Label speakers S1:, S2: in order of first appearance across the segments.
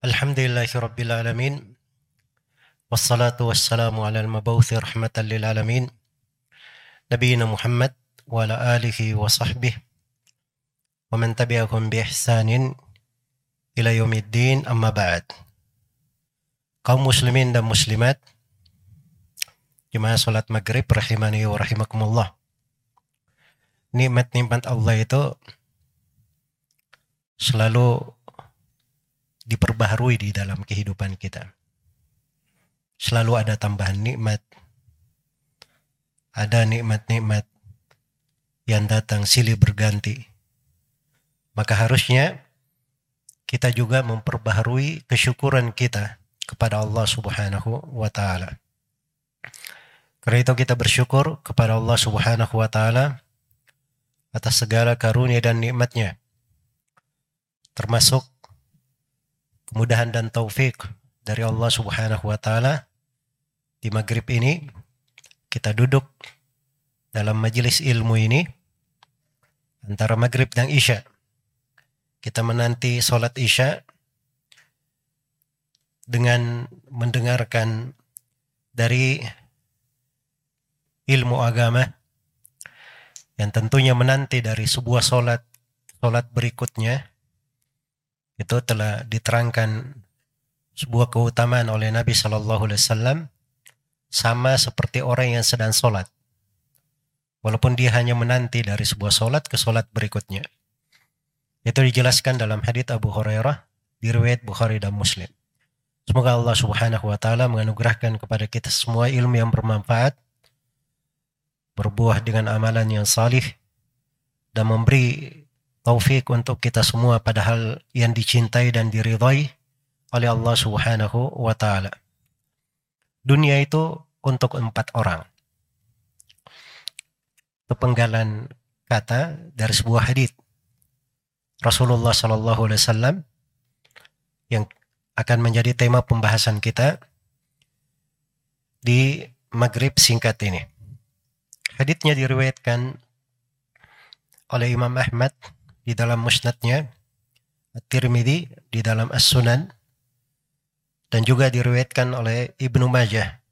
S1: الحمد لله رب العالمين والصلاة والسلام على المبعوث رحمة للعالمين نبينا محمد وعلى آله وصحبه ومن تبعهم بإحسان إلى يوم الدين أما بعد. kaum muslimin dan muslimat jemaah salat maghrib rahimani wa rahimakumullah nikmat-nikmat Allah itu selalu diperbaharui di dalam kehidupan kita. Selalu ada tambahan nikmat. Ada nikmat-nikmat yang datang silih berganti. Maka harusnya kita juga memperbaharui kesyukuran kita kepada Allah Subhanahu wa taala. Karena itu kita bersyukur kepada Allah Subhanahu wa taala atas segala karunia dan nikmatnya. Termasuk kemudahan dan taufik dari Allah Subhanahu wa taala. Di maghrib ini kita duduk dalam majelis ilmu ini. Antara maghrib dan isya. Kita menanti sholat isya dengan mendengarkan dari ilmu agama yang tentunya menanti dari sebuah sholat sholat berikutnya itu telah diterangkan sebuah keutamaan oleh Nabi Shallallahu Alaihi Wasallam sama seperti orang yang sedang sholat. Walaupun dia hanya menanti dari sebuah sholat ke sholat berikutnya. Itu dijelaskan dalam hadits Abu Hurairah di riwayat Bukhari dan Muslim. Semoga Allah Subhanahu wa taala menganugerahkan kepada kita semua ilmu yang bermanfaat, berbuah dengan amalan yang salih dan memberi taufik untuk kita semua padahal yang dicintai dan diridhai oleh Allah Subhanahu wa taala. Dunia itu untuk empat orang. Itu kata dari sebuah hadis Rasulullah Shallallahu Alaihi Wasallam yang akan menjadi tema pembahasan kita di maghrib singkat ini. Haditsnya diriwayatkan oleh Imam Ahmad di dalam musnadnya, At-Tirmidzi di dalam As-Sunan, dan juga diriwayatkan oleh Ibnu Majah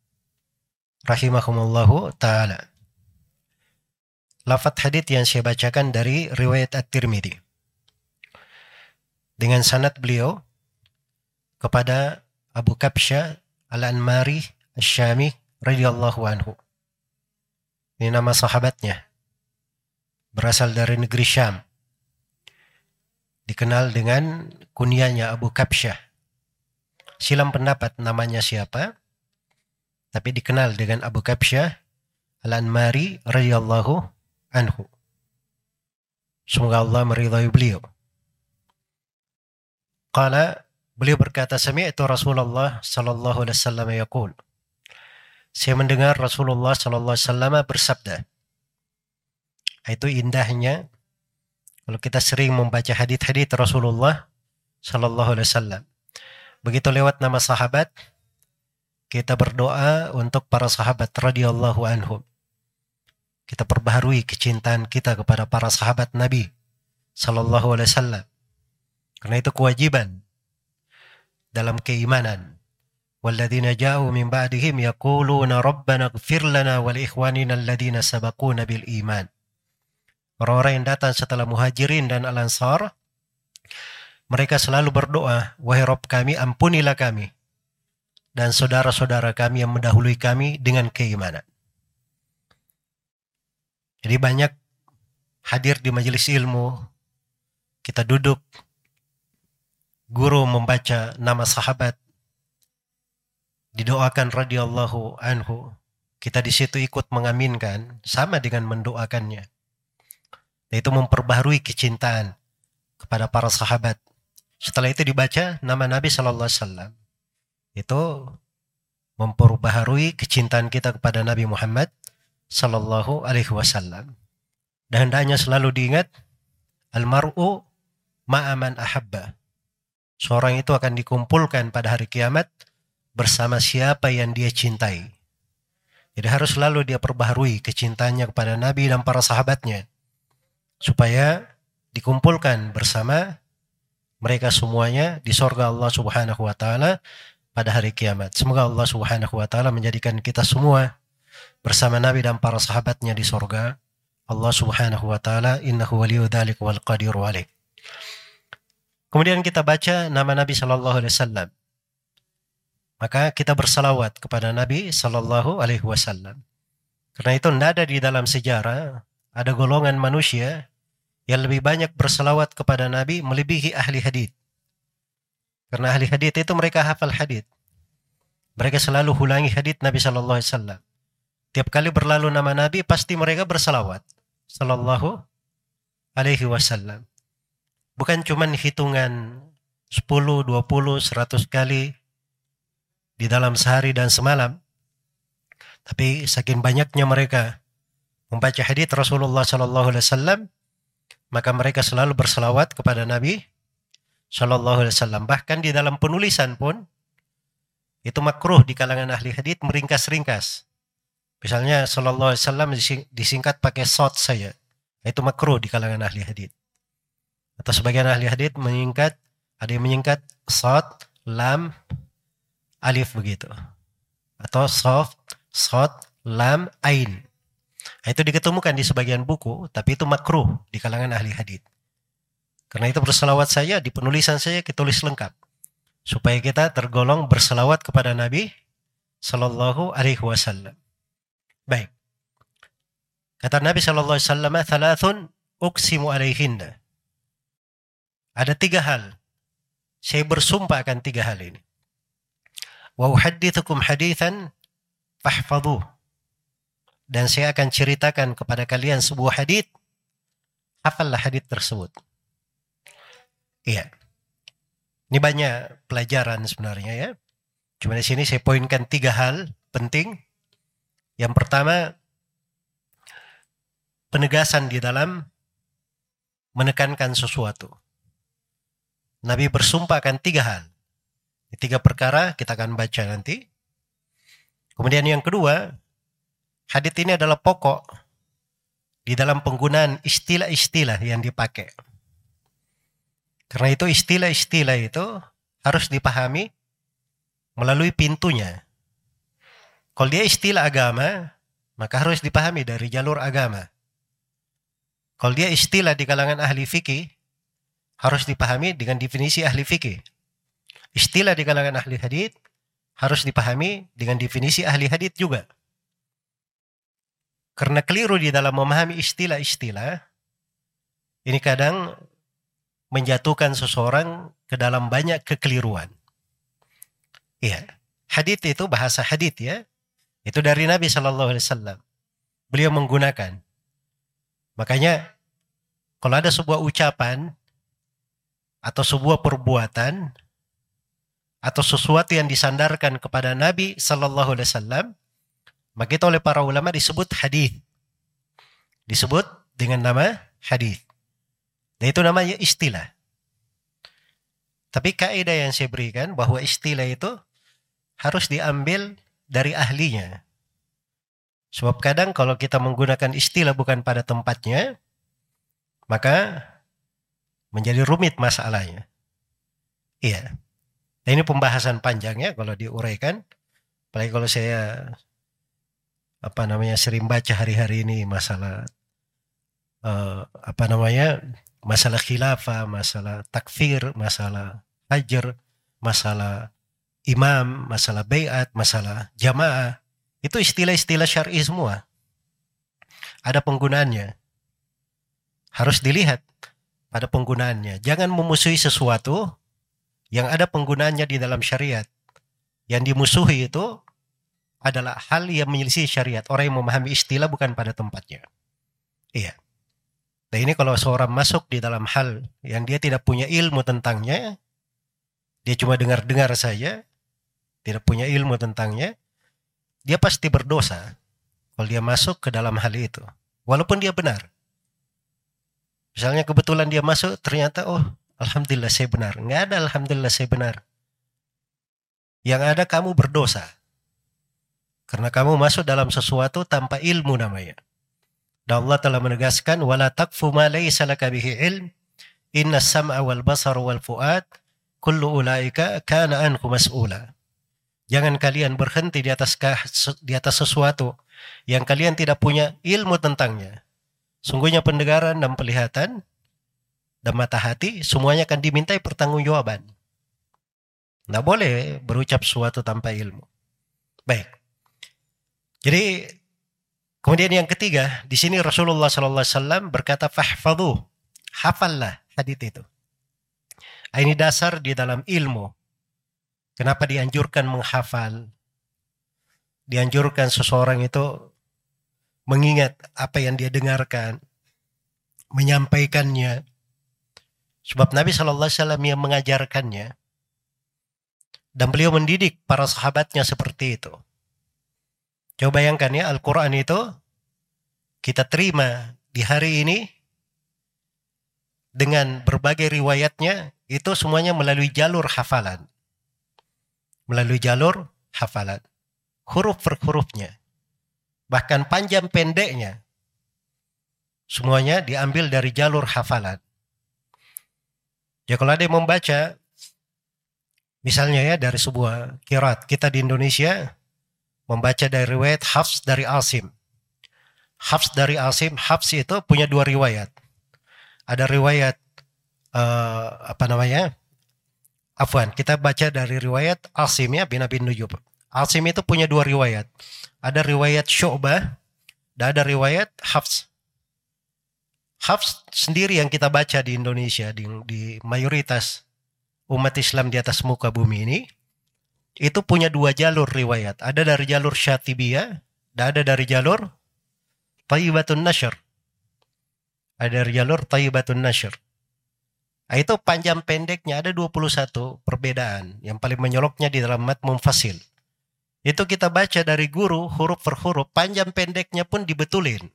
S1: rahimahumullahu taala. Lafat hadith yang saya bacakan dari riwayat At-Tirmidzi. Dengan sanad beliau kepada Abu Kabsha Al-Anmari Asy-Syami radhiyallahu anhu. Ini nama sahabatnya. Berasal dari negeri Syam dikenal dengan kunianya Abu Kabsyah. Silam pendapat namanya siapa, tapi dikenal dengan Abu Kabsyah Al-Anmari radhiyallahu anhu. Semoga Allah meridhai beliau. Qala beliau berkata sami'tu Rasulullah sallallahu alaihi wasallam yaqul. Saya mendengar Rasulullah sallallahu alaihi wasallam bersabda. Itu indahnya kalau kita sering membaca hadith-hadith Rasulullah Sallallahu Alaihi Wasallam. Begitu lewat nama sahabat, kita berdoa untuk para sahabat radhiyallahu anhum. Kita perbaharui kecintaan kita kepada para sahabat Nabi Sallallahu Alaihi Wasallam. Karena itu kewajiban dalam keimanan. والذين جاءوا من بعدهم يقولون ربنا اغفر لنا ولإخواننا الذين سبقونا بالإيمان Orang-orang yang datang setelah muhajirin dan al-ansar, mereka selalu berdoa, Wahai Rob kami, ampunilah kami. Dan saudara-saudara kami yang mendahului kami dengan keimanan. Jadi banyak hadir di majelis ilmu, kita duduk, guru membaca nama sahabat, didoakan radhiyallahu anhu, kita di situ ikut mengaminkan, sama dengan mendoakannya yaitu memperbaharui kecintaan kepada para sahabat. Setelah itu dibaca nama Nabi Shallallahu Alaihi Wasallam. Itu memperbaharui kecintaan kita kepada Nabi Muhammad Shallallahu Alaihi Wasallam. Dan hendaknya selalu diingat almaru ma'aman ahabba. Seorang itu akan dikumpulkan pada hari kiamat bersama siapa yang dia cintai. Jadi harus selalu dia perbaharui kecintaannya kepada Nabi dan para sahabatnya supaya dikumpulkan bersama mereka semuanya di sorga Allah Subhanahu wa taala pada hari kiamat. Semoga Allah Subhanahu wa taala menjadikan kita semua bersama Nabi dan para sahabatnya di sorga. Allah Subhanahu wa taala innahu waliyyu dzalik wal qadiru alaih. Kemudian kita baca nama Nabi sallallahu alaihi wasallam. Maka kita bersalawat kepada Nabi sallallahu alaihi wasallam. Karena itu tidak ada di dalam sejarah ada golongan manusia yang lebih banyak berselawat kepada Nabi melebihi ahli hadith. Karena ahli hadith itu mereka hafal hadith. Mereka selalu ulangi hadith Nabi Shallallahu Alaihi Wasallam. Tiap kali berlalu nama Nabi pasti mereka berselawat. Sallallahu Alaihi Wasallam. Bukan cuma hitungan 10, 20, 100 kali di dalam sehari dan semalam. Tapi saking banyaknya mereka membaca hadith Rasulullah Shallallahu Alaihi Wasallam maka mereka selalu berselawat kepada Nabi Shallallahu Alaihi Wasallam. Bahkan di dalam penulisan pun itu makruh di kalangan ahli hadith meringkas-ringkas. Misalnya Shallallahu Alaihi Wasallam disingkat pakai sot saja. Itu makruh di kalangan ahli hadith. Atau sebagian ahli hadith menyingkat, ada yang menyingkat sot, lam, alif begitu. Atau soft, sot, lam, ain. Nah, itu diketemukan di sebagian buku, tapi itu makruh di kalangan ahli hadith. Karena itu berselawat saya di penulisan saya kita tulis lengkap supaya kita tergolong berselawat kepada Nabi Sallallahu Alaihi Wasallam. Baik. Kata Nabi Sallallahu Alaihi Wasallam, "Thalathun uksimu alaihinna." Ada tiga hal. Saya bersumpah akan tiga hal ini. Wa uhaddithukum hadithan fahfadhuh dan saya akan ceritakan kepada kalian sebuah hadis. Hafallah hadis tersebut. Iya. Ini banyak pelajaran sebenarnya ya. Cuma di sini saya poinkan tiga hal penting. Yang pertama, penegasan di dalam menekankan sesuatu. Nabi bersumpah akan tiga hal. Tiga perkara kita akan baca nanti. Kemudian yang kedua, Hadit ini adalah pokok di dalam penggunaan istilah-istilah yang dipakai. Karena itu istilah-istilah itu harus dipahami melalui pintunya. Kalau dia istilah agama, maka harus dipahami dari jalur agama. Kalau dia istilah di kalangan ahli fikih, harus dipahami dengan definisi ahli fikih. Istilah di kalangan ahli hadith harus dipahami dengan definisi ahli hadith juga. Karena keliru di dalam memahami istilah-istilah, ini kadang menjatuhkan seseorang ke dalam banyak kekeliruan. Iya, hadith itu bahasa hadith ya. Itu dari Nabi Shallallahu Alaihi Wasallam. Beliau menggunakan. Makanya kalau ada sebuah ucapan atau sebuah perbuatan atau sesuatu yang disandarkan kepada Nabi Shallallahu Alaihi Wasallam, maka itu oleh para ulama disebut hadis. Disebut dengan nama hadis. Dan itu namanya istilah. Tapi kaidah yang saya berikan bahwa istilah itu harus diambil dari ahlinya. Sebab kadang kalau kita menggunakan istilah bukan pada tempatnya, maka menjadi rumit masalahnya. Iya. Nah, ini pembahasan panjangnya kalau diuraikan. Apalagi kalau saya apa namanya sering baca hari-hari ini masalah uh, apa namanya masalah khilafah, masalah takfir, masalah hajar, masalah imam, masalah bayat, masalah jamaah. Itu istilah-istilah syar'i semua. Ada penggunaannya. Harus dilihat pada penggunaannya. Jangan memusuhi sesuatu yang ada penggunaannya di dalam syariat. Yang dimusuhi itu adalah hal yang menyelisih syariat. Orang yang memahami istilah bukan pada tempatnya. Iya. Nah ini kalau seorang masuk di dalam hal yang dia tidak punya ilmu tentangnya, dia cuma dengar-dengar saja, tidak punya ilmu tentangnya, dia pasti berdosa kalau dia masuk ke dalam hal itu. Walaupun dia benar. Misalnya kebetulan dia masuk, ternyata oh Alhamdulillah saya benar. Nggak ada Alhamdulillah saya benar. Yang ada kamu berdosa. Karena kamu masuk dalam sesuatu tanpa ilmu namanya. Dan Allah telah menegaskan wala takfu ma laysa laka bihi ilm Inna sam'a wal basar wal fuad kullu ulaika kana anhu mas'ula. Jangan kalian berhenti di atas di atas sesuatu yang kalian tidak punya ilmu tentangnya. Sungguhnya pendengaran dan penglihatan dan mata hati semuanya akan dimintai pertanggungjawaban. Tidak boleh berucap sesuatu tanpa ilmu. Baik. Jadi kemudian yang ketiga, di sini Rasulullah SAW berkata fahfadu, hafallah hadith itu. Ini dasar di dalam ilmu. Kenapa dianjurkan menghafal? Dianjurkan seseorang itu mengingat apa yang dia dengarkan, menyampaikannya. Sebab Nabi SAW yang mengajarkannya. Dan beliau mendidik para sahabatnya seperti itu. Coba bayangkan ya Al-Quran itu kita terima di hari ini dengan berbagai riwayatnya itu semuanya melalui jalur hafalan. Melalui jalur hafalan. Huruf per hurufnya. Bahkan panjang pendeknya. Semuanya diambil dari jalur hafalan. Ya kalau ada yang membaca Misalnya ya dari sebuah kirat kita di Indonesia membaca dari riwayat Hafs dari Asim. Hafs dari Asim, Hafs itu punya dua riwayat. Ada riwayat uh, apa namanya? Afwan, kita baca dari riwayat Asim ya bin Abi Nujub. Asim itu punya dua riwayat. Ada riwayat Syu'bah dan ada riwayat Hafs. Hafs sendiri yang kita baca di Indonesia di, di mayoritas umat Islam di atas muka bumi ini itu punya dua jalur riwayat. Ada dari jalur Syatibiyah dan ada dari jalur Tayyibatun Nashr. Ada dari jalur Tayyibatun Nashr. Nah, itu panjang pendeknya ada 21 perbedaan. Yang paling menyoloknya di dalam mat mumfasil. Itu kita baca dari guru huruf per huruf, panjang pendeknya pun dibetulin.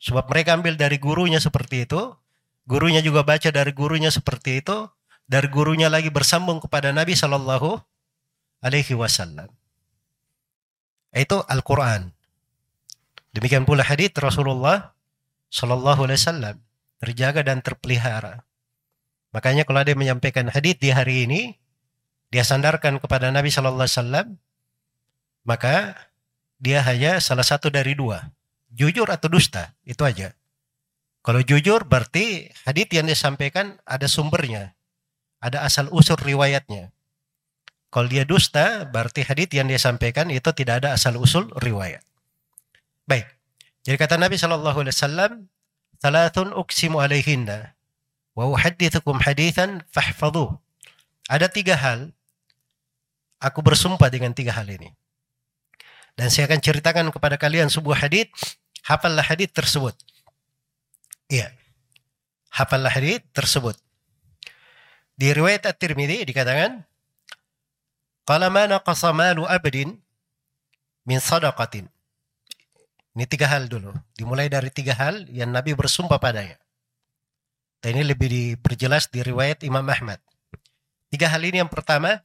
S1: Sebab mereka ambil dari gurunya seperti itu, Gurunya juga baca dari gurunya seperti itu. Dari gurunya lagi bersambung kepada Nabi Shallallahu Alaihi Wasallam. Itu Al-Quran. Demikian pula hadits Rasulullah Shallallahu Alaihi Wasallam terjaga dan terpelihara. Makanya kalau ada menyampaikan hadits di hari ini, dia sandarkan kepada Nabi Shallallahu Alaihi Wasallam, maka dia hanya salah satu dari dua, jujur atau dusta, itu aja. Kalau jujur berarti hadis yang disampaikan ada sumbernya. Ada asal usul riwayatnya. Kalau dia dusta berarti hadis yang dia sampaikan itu tidak ada asal usul riwayat. Baik. Jadi kata Nabi Shallallahu alaihi wasallam, "Thalathun uksimu alaihinna wa uhaddithukum hadithan fahfadhu." Ada tiga hal aku bersumpah dengan tiga hal ini. Dan saya akan ceritakan kepada kalian sebuah hadis, hafallah hadis tersebut. Iya. Hafallah hadis tersebut. Di riwayat At-Tirmidzi dikatakan qala ma naqasa malu abdin min sadaqatin. Ini tiga hal dulu. Dimulai dari tiga hal yang Nabi bersumpah padanya. Dan ini lebih diperjelas di riwayat Imam Ahmad. Tiga hal ini yang pertama,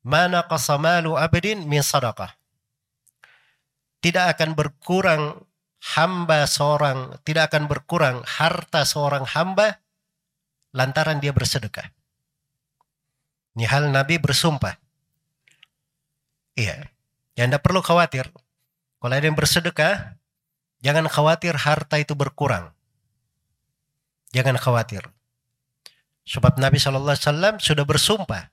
S1: mana qasamalu abdin min sadaqah. Tidak akan berkurang hamba seorang tidak akan berkurang harta seorang hamba lantaran dia bersedekah. Ini hal Nabi bersumpah. Iya. Ya Anda perlu khawatir. Kalau ada yang bersedekah, jangan khawatir harta itu berkurang. Jangan khawatir. Sebab Nabi SAW sudah bersumpah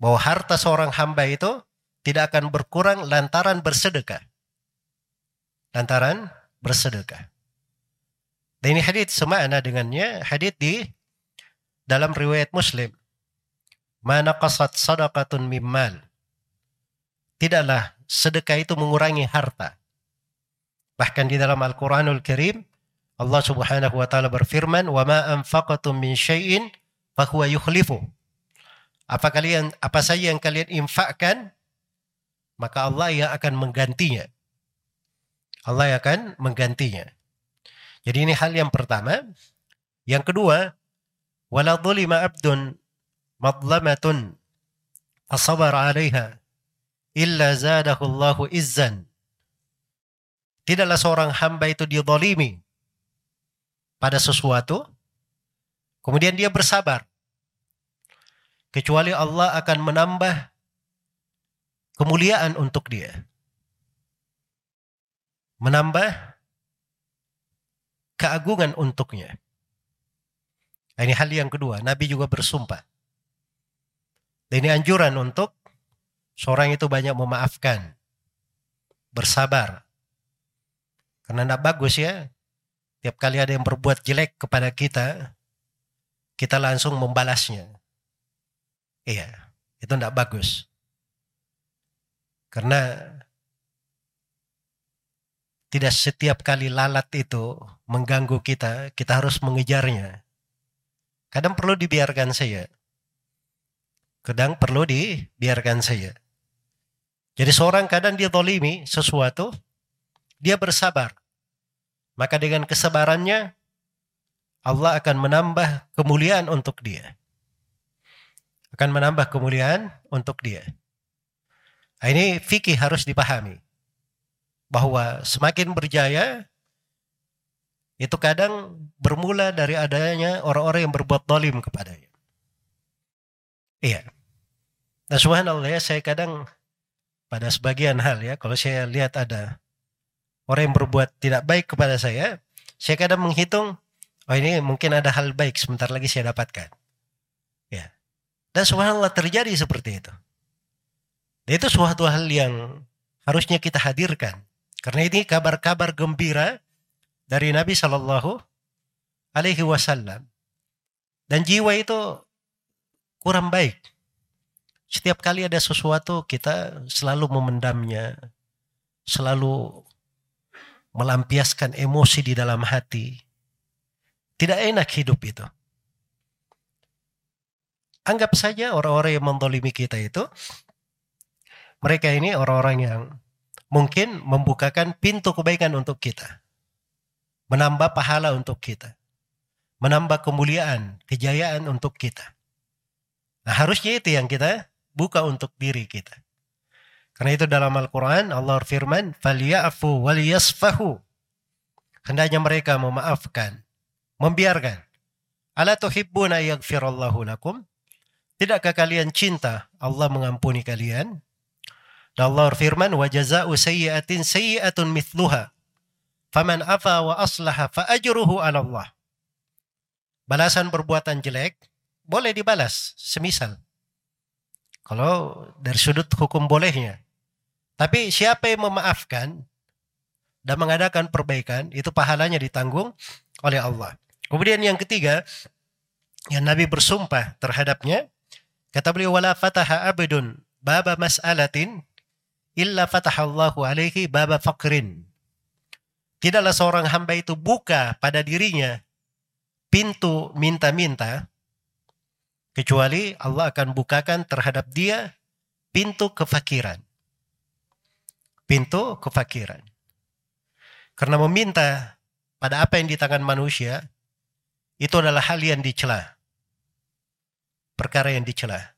S1: bahwa harta seorang hamba itu tidak akan berkurang lantaran bersedekah lantaran bersedekah. Dan ini hadith semakna dengannya hadith di dalam riwayat Muslim Mana qasat sadaqatun mimmal. Tidaklah sedekah itu mengurangi harta. Bahkan di dalam Al-Quranul Karim, Allah subhanahu wa ta'ala berfirman, وَمَا أَنْفَقَتُم مِّن شَيْءٍ فَهُوَ يُخْلِفُ Apa kalian apa saja yang kalian infakkan, maka Allah yang akan menggantinya. Allah akan menggantinya. Jadi ini hal yang pertama. Yang kedua, wala dhulima abdun madlamatun asabar 'alaiha illa zadahu Allahu izzan. Tidaklah seorang hamba itu didolimi pada sesuatu, kemudian dia bersabar. Kecuali Allah akan menambah kemuliaan untuk dia. Menambah keagungan untuknya. Ini hal yang kedua, Nabi juga bersumpah. Ini anjuran untuk seorang itu banyak memaafkan, bersabar. Karena tidak bagus ya, tiap kali ada yang berbuat jelek kepada kita, kita langsung membalasnya. Iya, itu tidak bagus. Karena tidak setiap kali lalat itu mengganggu kita, kita harus mengejarnya. Kadang perlu dibiarkan saja. Kadang perlu dibiarkan saja. Jadi seorang kadang dia tolimi sesuatu, dia bersabar. Maka dengan kesabarannya, Allah akan menambah kemuliaan untuk dia. Akan menambah kemuliaan untuk dia. Nah, ini fikih harus dipahami. Bahwa semakin berjaya, itu kadang bermula dari adanya orang-orang yang berbuat dolim kepadanya. Iya. Nah subhanallah ya, saya kadang pada sebagian hal ya, kalau saya lihat ada orang yang berbuat tidak baik kepada saya, saya kadang menghitung, oh ini mungkin ada hal baik sebentar lagi saya dapatkan. Ya. Dan subhanallah terjadi seperti itu. Dan itu suatu hal yang harusnya kita hadirkan. Karena ini kabar-kabar gembira dari Nabi Shallallahu Alaihi Wasallam. Dan jiwa itu kurang baik. Setiap kali ada sesuatu kita selalu memendamnya, selalu melampiaskan emosi di dalam hati. Tidak enak hidup itu. Anggap saja orang-orang yang mendolimi kita itu mereka ini orang-orang yang mungkin membukakan pintu kebaikan untuk kita. Menambah pahala untuk kita. Menambah kemuliaan, kejayaan untuk kita. Nah harusnya itu yang kita buka untuk diri kita. Karena itu dalam Al-Quran Allah firman, فَلْيَعْفُوا وَلْيَصْفَهُ Hendaknya mereka memaafkan, membiarkan. Ala tuhibbuna yaghfirallahu lakum? Tidakkah kalian cinta Allah mengampuni kalian? Dan Allah firman, wa jaza'u sayyi'atin sayyi'atun mithluha. Faman afa wa aslaha fa ajruhu 'ala Allah. Balasan perbuatan jelek boleh dibalas semisal. Kalau dari sudut hukum bolehnya. Tapi siapa yang memaafkan dan mengadakan perbaikan, itu pahalanya ditanggung oleh Allah. Kemudian yang ketiga, yang Nabi bersumpah terhadapnya, kata beliau wala fataha abdun baba mas'alatin illa fatahallahu alaihi baba fakrin. Tidaklah seorang hamba itu buka pada dirinya pintu minta-minta, kecuali Allah akan bukakan terhadap dia pintu kefakiran. Pintu kefakiran. Karena meminta pada apa yang di tangan manusia, itu adalah hal yang dicela. Perkara yang dicela.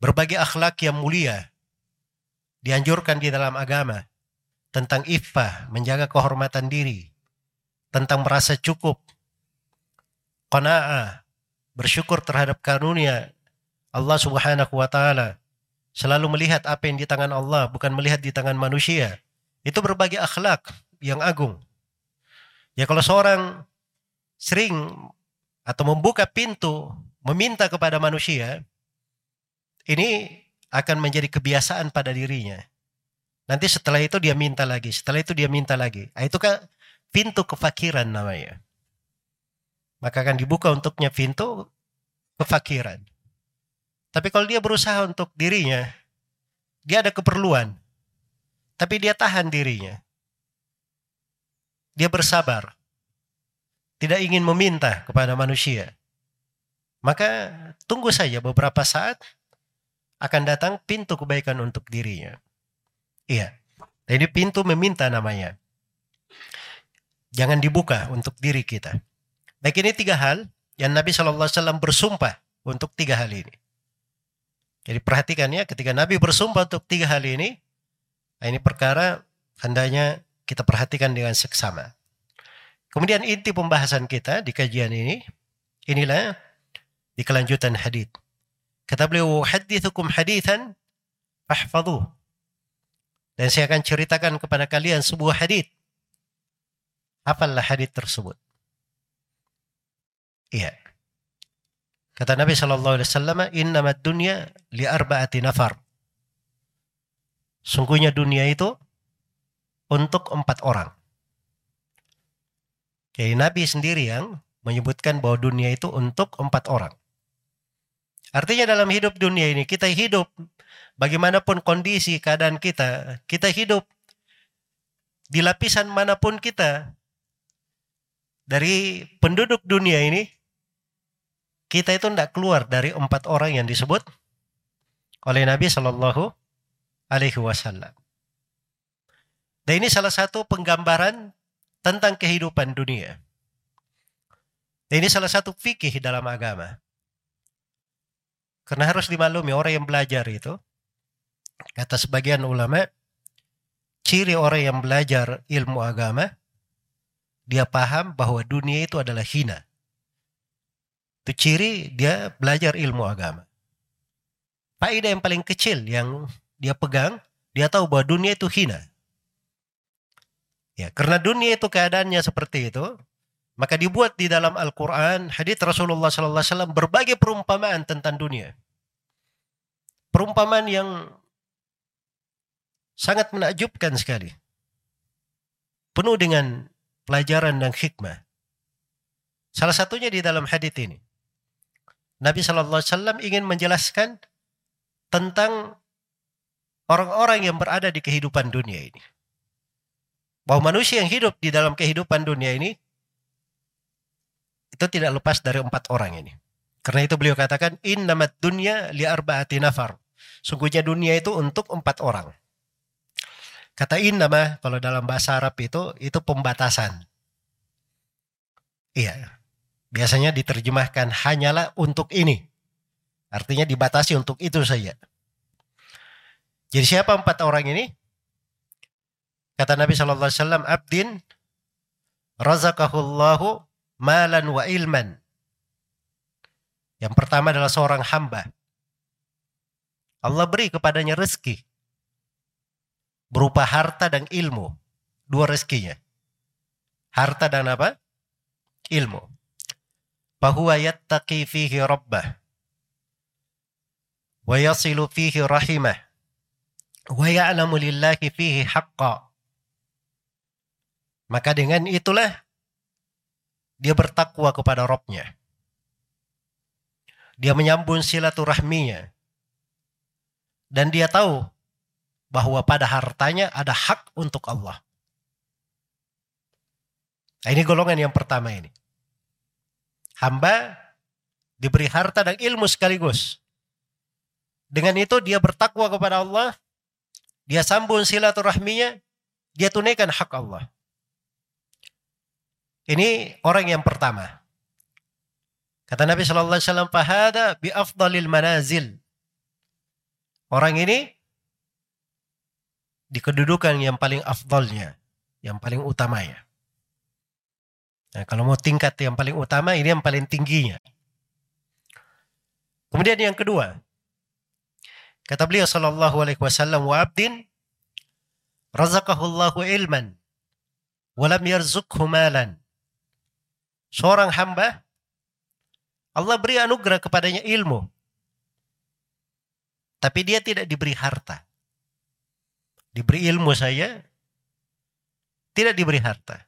S1: Berbagai akhlak yang mulia dianjurkan di dalam agama tentang iffah, menjaga kehormatan diri, tentang merasa cukup, qanaah, bersyukur terhadap karunia Allah Subhanahu wa taala, selalu melihat apa yang di tangan Allah, bukan melihat di tangan manusia. Itu berbagai akhlak yang agung. Ya kalau seorang sering atau membuka pintu meminta kepada manusia, ini akan menjadi kebiasaan pada dirinya. Nanti setelah itu dia minta lagi, setelah itu dia minta lagi. Nah, itu kan pintu kefakiran namanya. Maka akan dibuka untuknya pintu kefakiran. Tapi kalau dia berusaha untuk dirinya, dia ada keperluan. Tapi dia tahan dirinya. Dia bersabar. Tidak ingin meminta kepada manusia. Maka tunggu saja beberapa saat akan datang pintu kebaikan untuk dirinya. Iya. Jadi pintu meminta namanya. Jangan dibuka untuk diri kita. Baik ini tiga hal yang Nabi SAW bersumpah untuk tiga hal ini. Jadi perhatikan ya, ketika Nabi bersumpah untuk tiga hal ini, nah ini perkara hendaknya kita perhatikan dengan seksama. Kemudian inti pembahasan kita di kajian ini, inilah di kelanjutan hadith. Kata beliau, hadithukum hadithan fahfadhuh. Dan saya akan ceritakan kepada kalian sebuah hadith. Apalah hadith tersebut? Iya. Kata Nabi Shallallahu Alaihi Wasallam, Inna dunya li arba'ati nafar. Sungguhnya dunia itu untuk empat orang. Jadi Nabi sendiri yang menyebutkan bahwa dunia itu untuk empat orang. Artinya dalam hidup dunia ini kita hidup bagaimanapun kondisi keadaan kita, kita hidup di lapisan mana pun kita dari penduduk dunia ini, kita itu tidak keluar dari empat orang yang disebut oleh Nabi Shallallahu Alaihi Wasallam. Dan ini salah satu penggambaran tentang kehidupan dunia. Ini salah satu fikih dalam agama. Karena harus dimaklumi orang yang belajar itu, kata sebagian ulama, ciri orang yang belajar ilmu agama, dia paham bahwa dunia itu adalah hina. Itu ciri dia belajar ilmu agama. Faedah yang paling kecil yang dia pegang, dia tahu bahwa dunia itu hina. Ya, karena dunia itu keadaannya seperti itu, maka dibuat di dalam Al-Quran, hadits Rasulullah SAW berbagai perumpamaan tentang dunia. Perumpamaan yang sangat menakjubkan sekali. Penuh dengan pelajaran dan hikmah. Salah satunya di dalam hadits ini. Nabi SAW ingin menjelaskan tentang orang-orang yang berada di kehidupan dunia ini bahwa manusia yang hidup di dalam kehidupan dunia ini itu tidak lepas dari empat orang ini. Karena itu beliau katakan innamat dunya li arba'ati nafar. Sungguhnya dunia itu untuk empat orang. Kata innama kalau dalam bahasa Arab itu itu pembatasan. Iya. Biasanya diterjemahkan hanyalah untuk ini. Artinya dibatasi untuk itu saja. Jadi siapa empat orang ini? Kata Nabi Shallallahu Alaihi Wasallam, abdin razakahullahu malan wa ilman. Yang pertama adalah seorang hamba. Allah beri kepadanya rezeki berupa harta dan ilmu. Dua rezekinya. Harta dan apa? Ilmu. Fahuwa yattaqi fihi rabbah. Wa yasilu fihi rahimah. Wa ya'lamu lillahi fihi maka dengan itulah dia bertakwa kepada Robnya. Dia menyambung silaturahminya. Dan dia tahu bahwa pada hartanya ada hak untuk Allah. Nah, ini golongan yang pertama ini. Hamba diberi harta dan ilmu sekaligus. Dengan itu dia bertakwa kepada Allah, dia sambung silaturahminya, dia tunaikan hak Allah. Ini orang yang pertama. Kata Nabi Shallallahu Alaihi Wasallam, "Fahada bi afdalil manazil." Orang ini di kedudukan yang paling afdalnya, yang paling utamanya. Nah, kalau mau tingkat yang paling utama, ini yang paling tingginya. Kemudian yang kedua, kata beliau Shallallahu Alaihi Wasallam, "Wa abdin razaqahullahu ilman, walam yarzukhu malan." seorang hamba, Allah beri anugerah kepadanya ilmu. Tapi dia tidak diberi harta. Diberi ilmu saya, tidak diberi harta.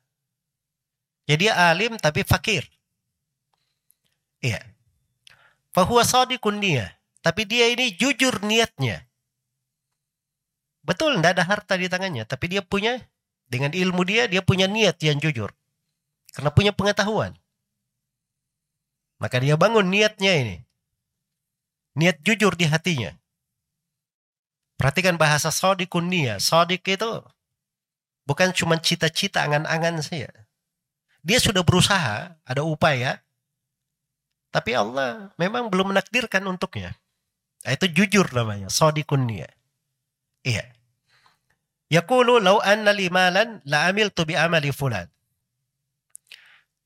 S1: Jadi dia alim tapi fakir. Iya. Fahuwa sadiqun niyah. Tapi dia ini jujur niatnya. Betul, tidak ada harta di tangannya. Tapi dia punya, dengan ilmu dia, dia punya niat yang jujur. Karena punya pengetahuan. Maka dia bangun niatnya ini. Niat jujur di hatinya. Perhatikan bahasa sodikun niat. Sodik itu bukan cuma cita-cita angan-angan saya. Dia sudah berusaha, ada upaya. Tapi Allah memang belum menakdirkan untuknya. Nah, itu jujur namanya, sodikun niat. Iya. Yaqulu law anna li malan la amiltu bi amali fulan.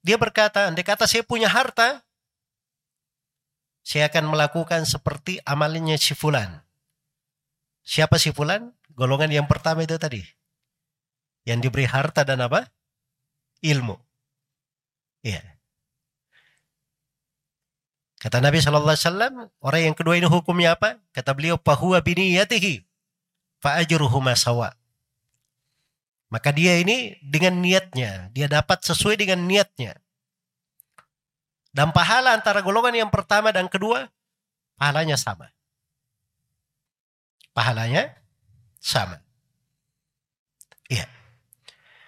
S1: Dia berkata, andai kata saya punya harta, saya akan melakukan seperti amalnya si fulan. Siapa si fulan? Golongan yang pertama itu tadi. Yang diberi harta dan apa? Ilmu. Iya. Kata Nabi Shallallahu Alaihi Wasallam, orang yang kedua ini hukumnya apa? Kata beliau, bahwa biniyatihi fa'ajruhuma sawa. Maka dia ini dengan niatnya, dia dapat sesuai dengan niatnya. Dan pahala antara golongan yang pertama dan kedua, pahalanya sama. Pahalanya sama. Iya.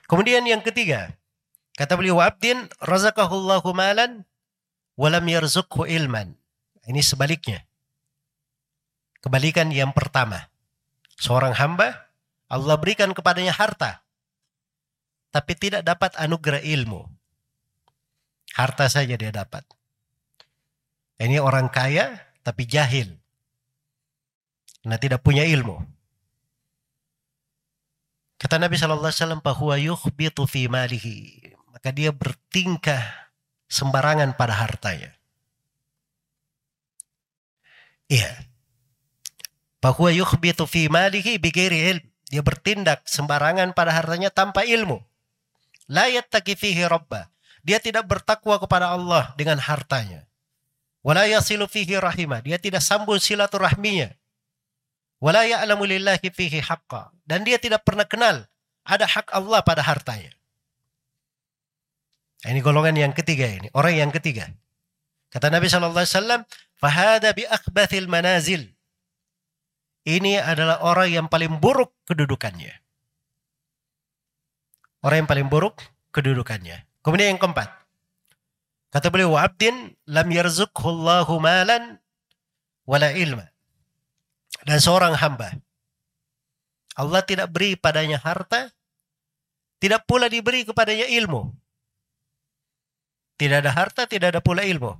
S1: Kemudian yang ketiga, kata beliau abdin razaqahullahu malan walam yarzukhu ilman. Ini sebaliknya. Kebalikan yang pertama. Seorang hamba, Allah berikan kepadanya harta. Tapi tidak dapat anugerah ilmu. Harta saja dia dapat. Ini orang kaya tapi jahil. Karena tidak punya ilmu. Kata Nabi Shallallahu Alaihi Wasallam bahwa yukhbitu fi malihi. Maka dia bertingkah sembarangan pada hartanya. Iya. Bahwa yukhbitu fi malihi bighairi ilm. Dia bertindak sembarangan pada hartanya tanpa ilmu. La yattaqi fihi rabba. Dia tidak bertakwa kepada Allah dengan hartanya. Wala yasilu fihi rahimah. Dia tidak sambung silaturahminya. Wala ya'lamu lillahi fihi haqqa. Dan dia tidak pernah kenal ada hak Allah pada hartanya. Ini golongan yang ketiga ini, orang yang ketiga. Kata Nabi Shallallahu Alaihi Wasallam, "Fahada bi manazil." Ini adalah orang yang paling buruk kedudukannya. Orang yang paling buruk kedudukannya. Kemudian yang keempat. Kata beliau, "Abdin lam yarzuqhullahu malan wala ilma." Dan seorang hamba Allah tidak beri padanya harta, tidak pula diberi kepadanya ilmu. Tidak ada harta, tidak ada pula ilmu.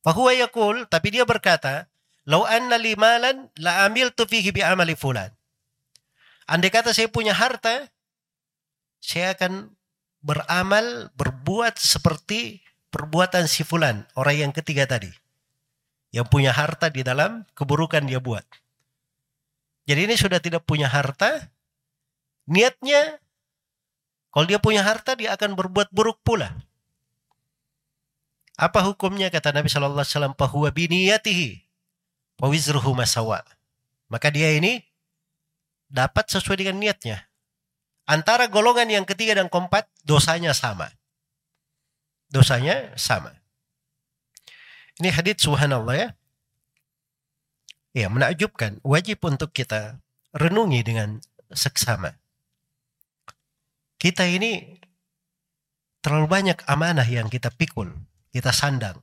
S1: Fahuwa yakul, tapi dia berkata, Lau anna li malan la amil tu fihi bi amali fulan. Andai kata saya punya harta, saya akan beramal, berbuat seperti perbuatan si fulan, orang yang ketiga tadi. Yang punya harta di dalam keburukan dia buat. Jadi ini sudah tidak punya harta, niatnya kalau dia punya harta dia akan berbuat buruk pula. Apa hukumnya kata Nabi Shallallahu Alaihi Wasallam? Bahwa biniyatihi masawa. Maka dia ini dapat sesuai dengan niatnya. Antara golongan yang ketiga dan keempat dosanya sama. Dosanya sama. Ini hadits subhanallah ya. Ya menakjubkan. Wajib untuk kita renungi dengan seksama. Kita ini terlalu banyak amanah yang kita pikul kita sandang.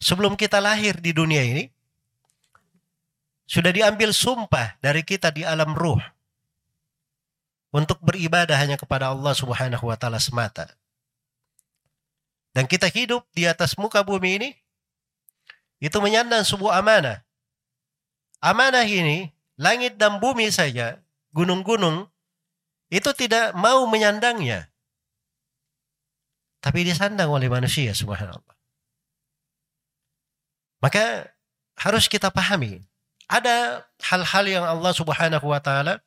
S1: Sebelum kita lahir di dunia ini, sudah diambil sumpah dari kita di alam ruh untuk beribadah hanya kepada Allah Subhanahu wa taala semata. Dan kita hidup di atas muka bumi ini itu menyandang sebuah amanah. Amanah ini langit dan bumi saja, gunung-gunung itu tidak mau menyandangnya tapi disandang oleh manusia subhanallah. Maka harus kita pahami ada hal-hal yang Allah Subhanahu wa taala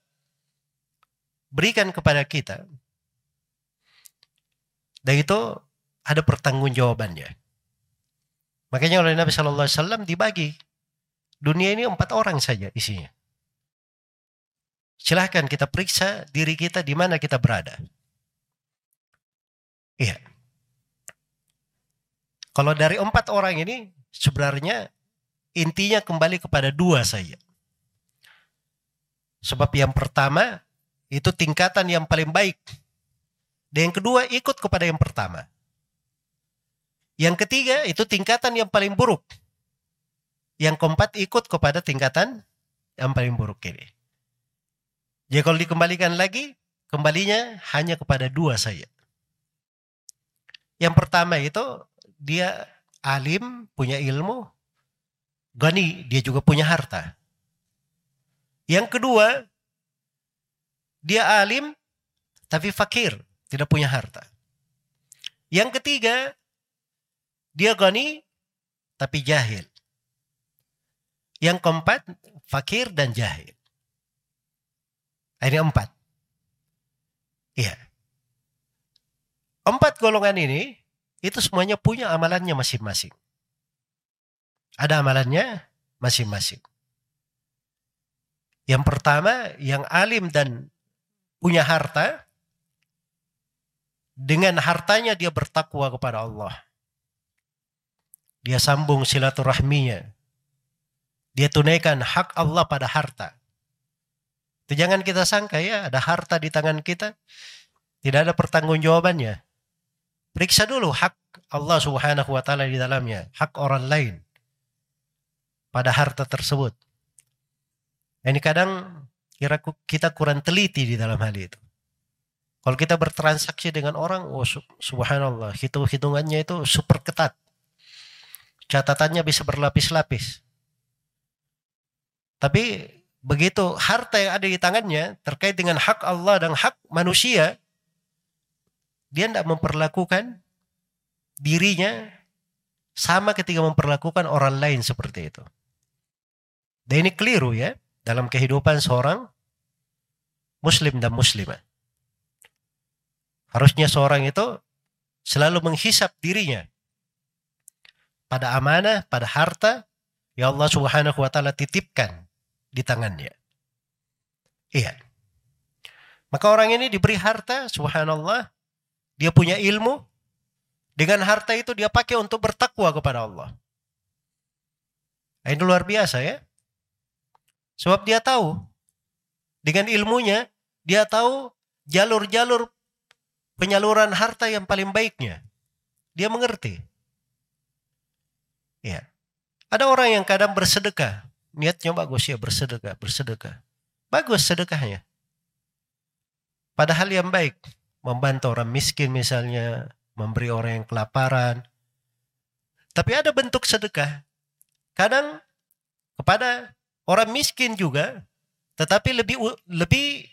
S1: berikan kepada kita. Dan itu ada pertanggungjawabannya. Makanya oleh Nabi Wasallam dibagi dunia ini empat orang saja isinya. Silahkan kita periksa diri kita di mana kita berada. Iya. Kalau dari empat orang ini sebenarnya intinya kembali kepada dua saja. Sebab yang pertama itu tingkatan yang paling baik. Dan yang kedua ikut kepada yang pertama. Yang ketiga itu tingkatan yang paling buruk. Yang keempat ikut kepada tingkatan yang paling buruk ini. Jadi kalau dikembalikan lagi, kembalinya hanya kepada dua saja. Yang pertama itu dia alim, punya ilmu, gani, dia juga punya harta. Yang kedua, dia alim tapi fakir, tidak punya harta. Yang ketiga, dia gani tapi jahil. Yang keempat, fakir dan jahil. Ini empat. Iya. Empat golongan ini, itu semuanya punya amalannya masing-masing. Ada amalannya masing-masing. Yang pertama, yang alim dan punya harta, dengan hartanya dia bertakwa kepada Allah. Dia sambung silaturahminya. Dia tunaikan hak Allah pada harta. Itu jangan kita sangka ya ada harta di tangan kita. Tidak ada pertanggungjawabannya. Periksa dulu hak Allah subhanahu wa ta'ala di dalamnya. Hak orang lain. Pada harta tersebut. Ini kadang kira kita kurang teliti di dalam hal itu. Kalau kita bertransaksi dengan orang, oh subhanallah, hitung-hitungannya itu super ketat. Catatannya bisa berlapis-lapis. Tapi begitu harta yang ada di tangannya terkait dengan hak Allah dan hak manusia, dia tidak memperlakukan dirinya sama ketika memperlakukan orang lain seperti itu. Dan ini keliru ya dalam kehidupan seorang muslim dan muslimah. Harusnya seorang itu selalu menghisap dirinya pada amanah, pada harta yang Allah Subhanahu wa taala titipkan di tangannya. Iya. Maka orang ini diberi harta, subhanallah, dia punya ilmu, dengan harta itu dia pakai untuk bertakwa kepada Allah. Ini luar biasa ya. Sebab dia tahu dengan ilmunya dia tahu jalur-jalur penyaluran harta yang paling baiknya. Dia mengerti. Ya. Ada orang yang kadang bersedekah. Niatnya bagus ya bersedekah, bersedekah. Bagus sedekahnya. Padahal yang baik. Membantu orang miskin misalnya. Memberi orang yang kelaparan. Tapi ada bentuk sedekah. Kadang kepada orang miskin juga, tetapi lebih lebih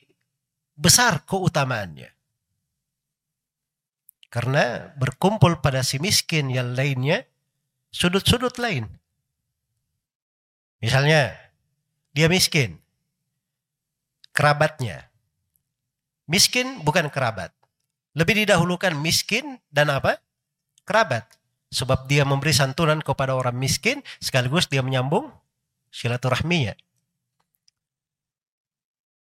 S1: besar keutamaannya. Karena berkumpul pada si miskin yang lainnya sudut-sudut lain. Misalnya dia miskin, kerabatnya. Miskin bukan kerabat. Lebih didahulukan miskin dan apa? Kerabat. Sebab dia memberi santunan kepada orang miskin sekaligus dia menyambung silaturahminya.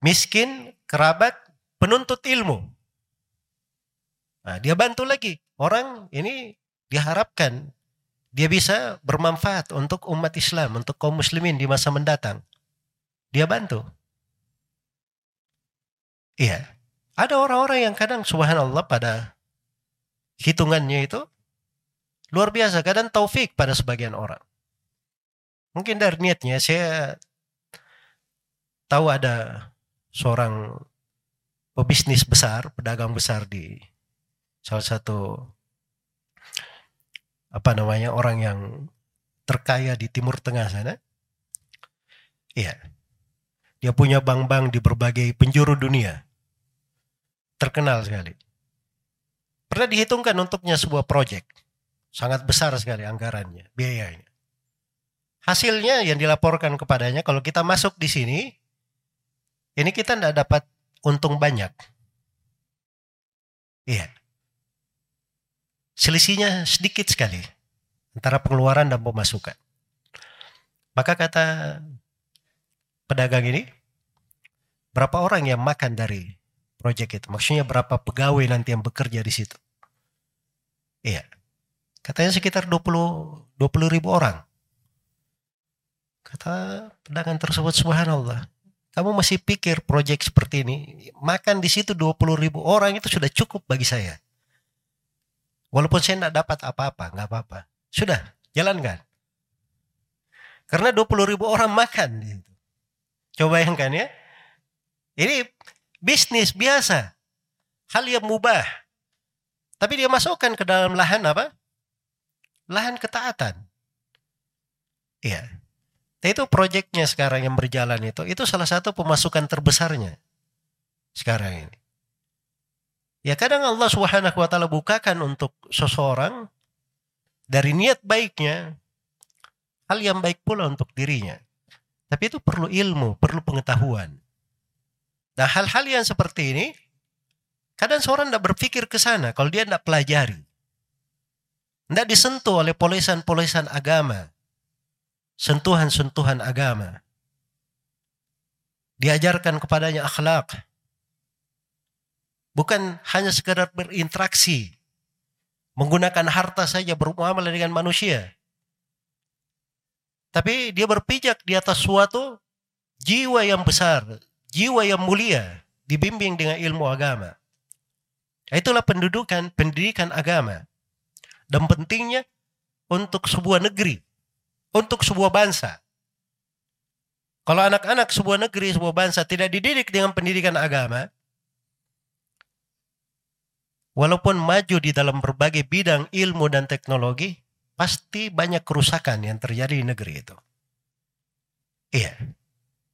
S1: Miskin, kerabat, penuntut ilmu. Nah, dia bantu lagi. Orang ini diharapkan dia bisa bermanfaat untuk umat Islam, untuk kaum muslimin di masa mendatang. Dia bantu. Iya. Ada orang-orang yang kadang subhanallah pada hitungannya itu luar biasa. Kadang taufik pada sebagian orang. Mungkin dari niatnya saya tahu ada seorang pebisnis besar, pedagang besar di salah satu apa namanya orang yang terkaya di Timur Tengah sana. Iya. Dia punya bank-bank di berbagai penjuru dunia. Terkenal sekali. Pernah dihitungkan untuknya sebuah proyek. Sangat besar sekali anggarannya, biayanya. Hasilnya yang dilaporkan kepadanya kalau kita masuk di sini, ini kita tidak dapat untung banyak. Iya. Selisihnya sedikit sekali antara pengeluaran dan pemasukan. Maka kata pedagang ini, berapa orang yang makan dari proyek itu? Maksudnya berapa pegawai nanti yang bekerja di situ? Iya. Katanya sekitar 20 20 ribu orang. Kata pedagang tersebut, subhanallah. Kamu masih pikir proyek seperti ini, makan di situ 20 ribu orang itu sudah cukup bagi saya. Walaupun saya tidak dapat apa-apa, nggak apa-apa. Sudah, jalankan. Karena 20 ribu orang makan. Coba bayangkan ya. Ini bisnis biasa. Hal yang mubah. Tapi dia masukkan ke dalam lahan apa? Lahan ketaatan. Iya. Nah, itu proyeknya sekarang yang berjalan itu, itu salah satu pemasukan terbesarnya sekarang ini. Ya kadang Allah Subhanahu wa taala bukakan untuk seseorang dari niat baiknya hal yang baik pula untuk dirinya. Tapi itu perlu ilmu, perlu pengetahuan. Nah hal-hal yang seperti ini, kadang seorang tidak berpikir ke sana kalau dia tidak pelajari. Tidak disentuh oleh polesan-polesan agama. Sentuhan-sentuhan agama. Diajarkan kepadanya akhlak. Bukan hanya sekedar berinteraksi. Menggunakan harta saja bermuamalah dengan manusia. Tapi dia berpijak di atas suatu jiwa yang besar, jiwa yang mulia, dibimbing dengan ilmu agama. Itulah pendudukan pendidikan agama. Dan pentingnya untuk sebuah negeri, untuk sebuah bangsa. Kalau anak-anak sebuah negeri, sebuah bangsa tidak dididik dengan pendidikan agama, walaupun maju di dalam berbagai bidang ilmu dan teknologi, pasti banyak kerusakan yang terjadi di negeri itu. Iya.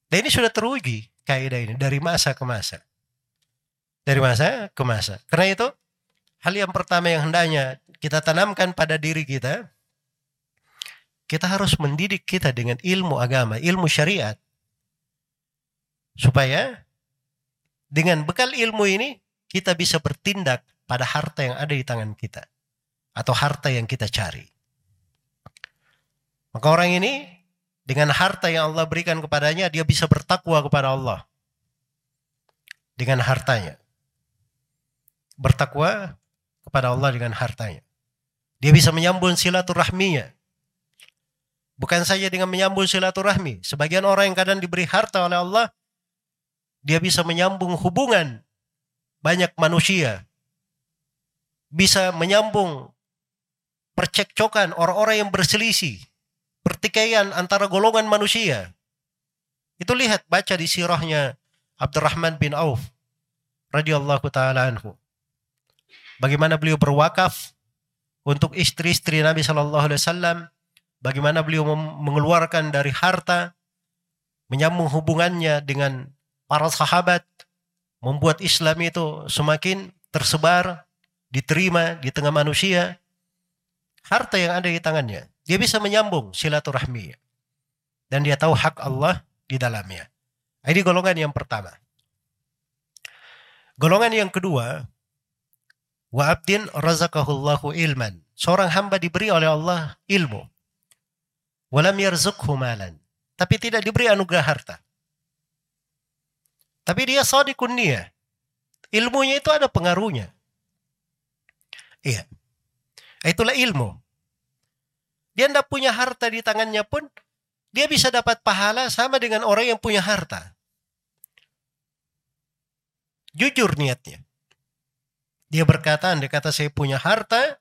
S1: Dan ini sudah teruji kaidah ini dari masa ke masa. Dari masa ke masa. Karena itu hal yang pertama yang hendaknya kita tanamkan pada diri kita, kita harus mendidik kita dengan ilmu agama, ilmu syariat. Supaya dengan bekal ilmu ini kita bisa bertindak pada harta yang ada di tangan kita atau harta yang kita cari. Maka orang ini dengan harta yang Allah berikan kepadanya, dia bisa bertakwa kepada Allah. Dengan hartanya. Bertakwa kepada Allah dengan hartanya. Dia bisa menyambung silaturahminya. Bukan saja dengan menyambung silaturahmi. Sebagian orang yang kadang diberi harta oleh Allah, dia bisa menyambung hubungan banyak manusia. Bisa menyambung percekcokan orang-orang yang berselisih pertikaian antara golongan manusia. Itu lihat baca di sirahnya Abdurrahman bin Auf radhiyallahu taala anhu. Bagaimana beliau berwakaf untuk istri-istri Nabi Shallallahu alaihi wasallam, bagaimana beliau mengeluarkan dari harta menyambung hubungannya dengan para sahabat, membuat Islam itu semakin tersebar, diterima di tengah manusia. Harta yang ada di tangannya dia bisa menyambung silaturahmi. Dan dia tahu hak Allah di dalamnya. Ini golongan yang pertama. Golongan yang kedua, wa abdin razaqahullahu ilman. Seorang hamba diberi oleh Allah ilmu. Walam yarzukhu malan. Tapi tidak diberi anugerah harta. Tapi dia sadiqun niyah. Ilmunya itu ada pengaruhnya. Iya. Itulah ilmu. Dia tidak punya harta di tangannya pun, dia bisa dapat pahala sama dengan orang yang punya harta. Jujur niatnya. Dia berkata, andai kata saya punya harta,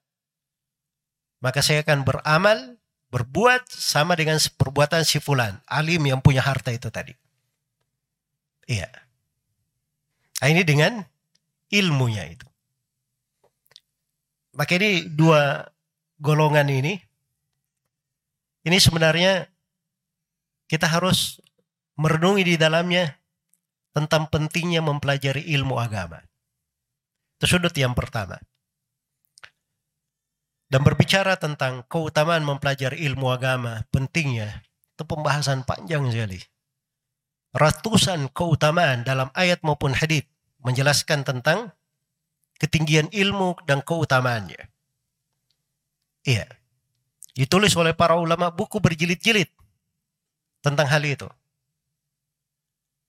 S1: maka saya akan beramal, berbuat sama dengan perbuatan si fulan, alim yang punya harta itu tadi. Iya. Nah, ini dengan ilmunya itu. Maka ini dua golongan ini ini sebenarnya kita harus merenungi di dalamnya tentang pentingnya mempelajari ilmu agama. Itu sudut yang pertama. Dan berbicara tentang keutamaan mempelajari ilmu agama, pentingnya, itu pembahasan panjang sekali. Ratusan keutamaan dalam ayat maupun hadith menjelaskan tentang ketinggian ilmu dan keutamaannya. Iya. Ditulis oleh para ulama buku berjilid-jilid tentang hal itu.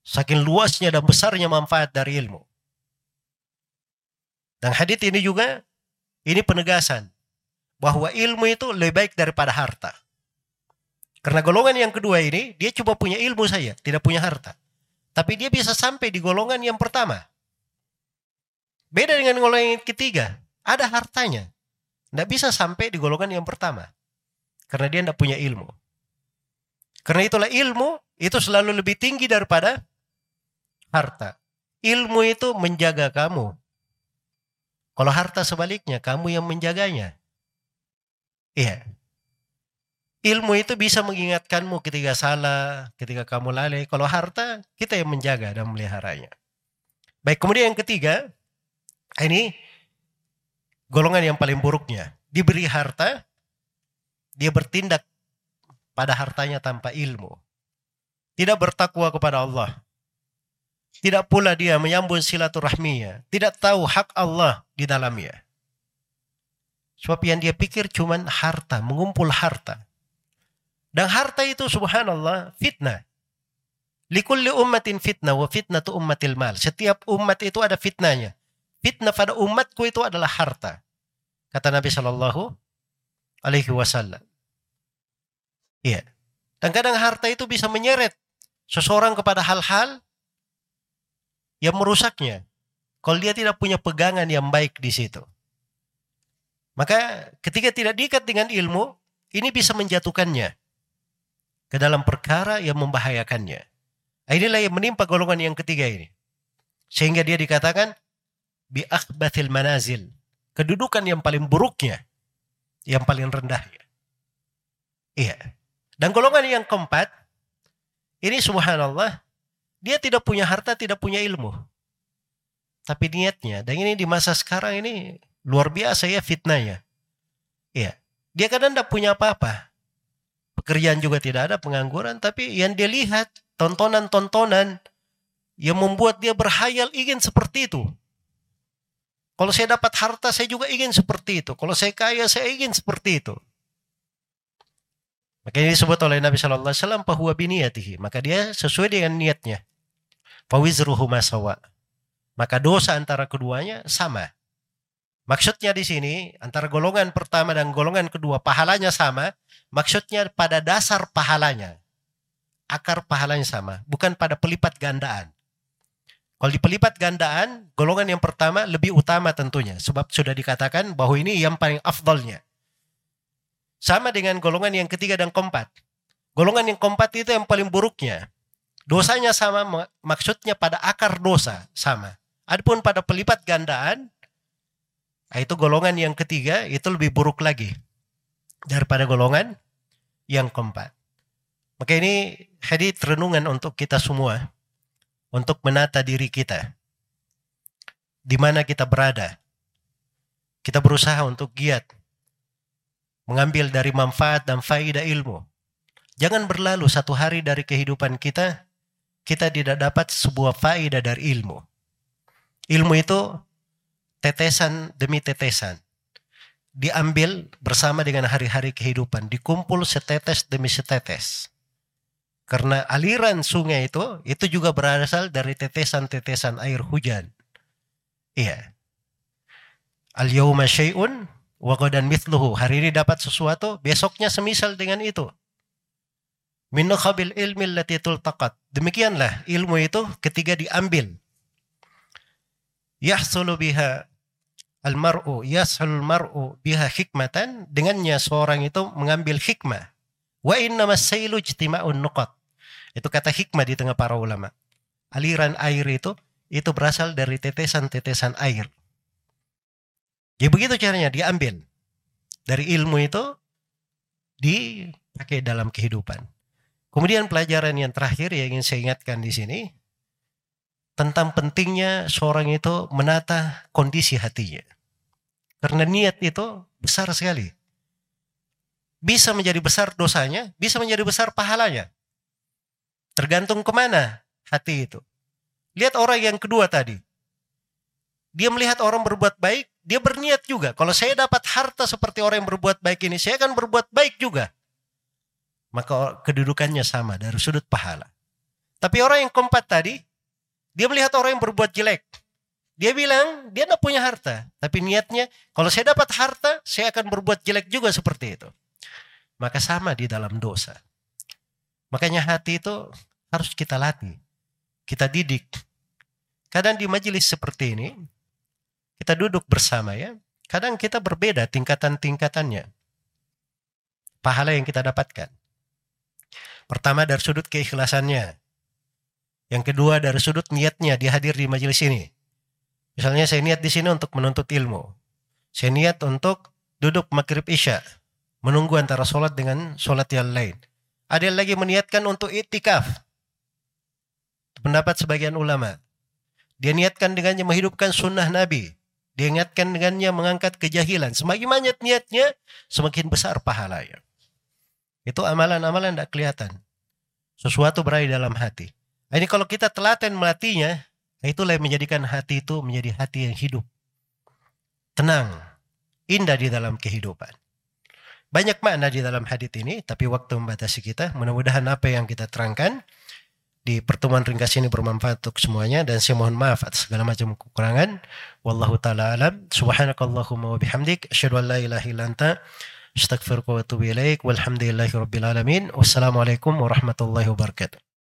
S1: Saking luasnya dan besarnya manfaat dari ilmu. Dan hadith ini juga ini penegasan bahwa ilmu itu lebih baik daripada harta. Karena golongan yang kedua ini dia cuma punya ilmu saja, tidak punya harta. Tapi dia bisa sampai di golongan yang pertama. Beda dengan golongan yang ketiga, ada hartanya. Tidak bisa sampai di golongan yang pertama. Karena dia tidak punya ilmu. Karena itulah ilmu itu selalu lebih tinggi daripada harta. Ilmu itu menjaga kamu. Kalau harta sebaliknya, kamu yang menjaganya. Iya. Ilmu itu bisa mengingatkanmu ketika salah, ketika kamu lalai. Kalau harta, kita yang menjaga dan meliharanya. Baik, kemudian yang ketiga, Ini golongan yang paling buruknya. Diberi harta, dia bertindak pada hartanya tanpa ilmu. Tidak bertakwa kepada Allah. Tidak pula dia menyambung silaturahminya. Tidak tahu hak Allah di dalamnya. Sebab yang dia pikir cuma harta, mengumpul harta. Dan harta itu subhanallah fitnah. Likulli ummatin fitnah wa fitnatu ummatil mal. Setiap umat itu ada fitnahnya. Fitnah pada umatku itu adalah harta. Kata Nabi Shallallahu Alaihi Wasallam. Iya. Dan kadang harta itu bisa menyeret seseorang kepada hal-hal yang merusaknya. Kalau dia tidak punya pegangan yang baik di situ. Maka ketika tidak diikat dengan ilmu, ini bisa menjatuhkannya ke dalam perkara yang membahayakannya. Inilah yang menimpa golongan yang ketiga ini. Sehingga dia dikatakan bi akhbathil manazil. Kedudukan yang paling buruknya, yang paling rendahnya. Iya. Dan golongan yang keempat, ini subhanallah, dia tidak punya harta, tidak punya ilmu. Tapi niatnya, dan ini di masa sekarang ini luar biasa ya fitnahnya. Iya. Dia kadang tidak punya apa-apa. Pekerjaan juga tidak ada, pengangguran. Tapi yang dia lihat, tontonan-tontonan yang membuat dia berhayal ingin seperti itu. Kalau saya dapat harta, saya juga ingin seperti itu. Kalau saya kaya, saya ingin seperti itu. Maka ini disebut oleh Nabi Shallallahu Alaihi Wasallam bahwa biniyatihi. Maka dia sesuai dengan niatnya. Fawizruhu masawa. Maka dosa antara keduanya sama. Maksudnya di sini antara golongan pertama dan golongan kedua pahalanya sama. Maksudnya pada dasar pahalanya. Akar pahalanya sama. Bukan pada pelipat gandaan. Kalau di pelipat gandaan, golongan yang pertama lebih utama tentunya. Sebab sudah dikatakan bahwa ini yang paling afdolnya. Sama dengan golongan yang ketiga dan keempat. Golongan yang keempat itu yang paling buruknya. Dosanya sama, maksudnya pada akar dosa sama. Adapun pada pelipat gandaan, ah, itu golongan yang ketiga itu lebih buruk lagi daripada golongan yang keempat. Maka ini hadith renungan untuk kita semua untuk menata diri kita. Di mana kita berada. Kita berusaha untuk giat mengambil dari manfaat dan faidah ilmu. Jangan berlalu satu hari dari kehidupan kita, kita tidak dapat sebuah faidah dari ilmu. Ilmu itu tetesan demi tetesan. Diambil bersama dengan hari-hari kehidupan, dikumpul setetes demi setetes. Karena aliran sungai itu, itu juga berasal dari tetesan-tetesan air hujan. Iya. Al-yawma syai'un Wagodan mithluhu. Hari ini dapat sesuatu, besoknya semisal dengan itu. Min khabil ilmi lati tultaqat. Demikianlah ilmu itu ketika diambil. Yahsulu biha al-mar'u yashul mar'u biha hikmatan dengannya seorang itu mengambil hikmah wa inna masailu ijtima'un nuqat itu kata hikmah di tengah para ulama aliran air itu itu berasal dari tetesan-tetesan air Ya begitu caranya diambil. Dari ilmu itu dipakai dalam kehidupan. Kemudian pelajaran yang terakhir yang ingin saya ingatkan di sini tentang pentingnya seorang itu menata kondisi hatinya. Karena niat itu besar sekali. Bisa menjadi besar dosanya, bisa menjadi besar pahalanya. Tergantung ke mana hati itu. Lihat orang yang kedua tadi. Dia melihat orang berbuat baik, dia berniat juga. Kalau saya dapat harta seperti orang yang berbuat baik ini, saya akan berbuat baik juga. Maka kedudukannya sama dari sudut pahala. Tapi orang yang keempat tadi, dia melihat orang yang berbuat jelek. Dia bilang, dia tidak punya harta. Tapi niatnya, kalau saya dapat harta, saya akan berbuat jelek juga seperti itu. Maka sama di dalam dosa. Makanya hati itu harus kita latih. Kita didik. Kadang di majelis seperti ini, kita duduk bersama ya. Kadang kita berbeda tingkatan-tingkatannya. Pahala yang kita dapatkan. Pertama dari sudut keikhlasannya. Yang kedua dari sudut niatnya dia hadir di majelis ini. Misalnya saya niat di sini untuk menuntut ilmu. Saya niat untuk duduk maghrib isya. Menunggu antara sholat dengan sholat yang lain. Ada yang lagi meniatkan untuk itikaf. Pendapat sebagian ulama. Dia niatkan dengannya menghidupkan sunnah Nabi Diingatkan dengannya mengangkat kejahilan. Semakin banyak niatnya, semakin besar pahalanya. Itu amalan-amalan tidak kelihatan. Sesuatu berada dalam hati. Nah, ini kalau kita telaten melatihnya, nah itulah yang menjadikan hati itu menjadi hati yang hidup. Tenang, indah di dalam kehidupan. Banyak makna di dalam hadis ini, tapi waktu membatasi kita. Mudah-mudahan apa yang kita terangkan di pertemuan ringkas ini bermanfaat untuk semuanya dan saya mohon maaf atas segala macam kekurangan. Wallahu taala alam. Subhanakallahumma wa bihamdik asyhadu an la ilaha illa anta astaghfiruka wa atubu ilaik. Walhamdulillahi rabbil alamin. Wassalamualaikum warahmatullahi wabarakatuh.